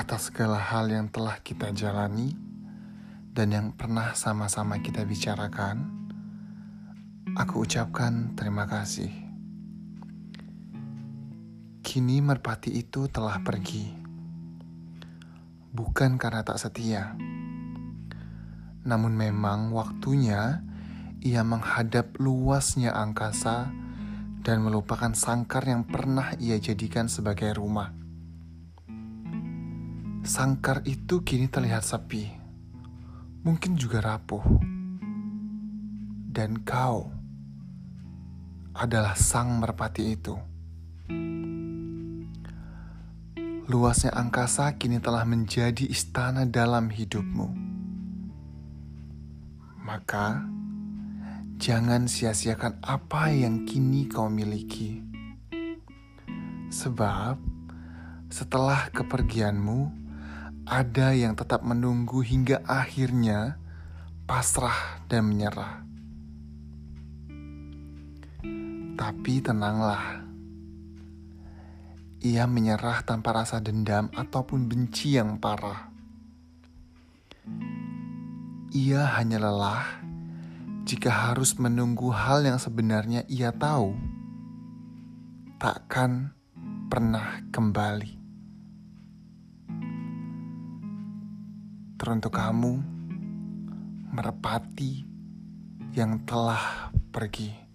atas segala hal yang telah kita jalani dan yang pernah sama-sama kita bicarakan, aku ucapkan terima kasih. Kini merpati itu telah pergi, bukan karena tak setia, namun memang waktunya ia menghadap luasnya angkasa dan melupakan sangkar yang pernah ia jadikan sebagai rumah. Sangkar itu kini terlihat sepi, mungkin juga rapuh. Dan kau adalah sang merpati itu. Luasnya angkasa kini telah menjadi istana dalam hidupmu. Maka, jangan sia-siakan apa yang kini kau miliki. Sebab, setelah kepergianmu, ada yang tetap menunggu hingga akhirnya pasrah dan menyerah. Tapi tenanglah, ia menyerah tanpa rasa dendam ataupun benci yang parah. Ia hanya lelah jika harus menunggu hal yang sebenarnya ia tahu takkan pernah kembali. Teruntuk kamu merepati yang telah pergi.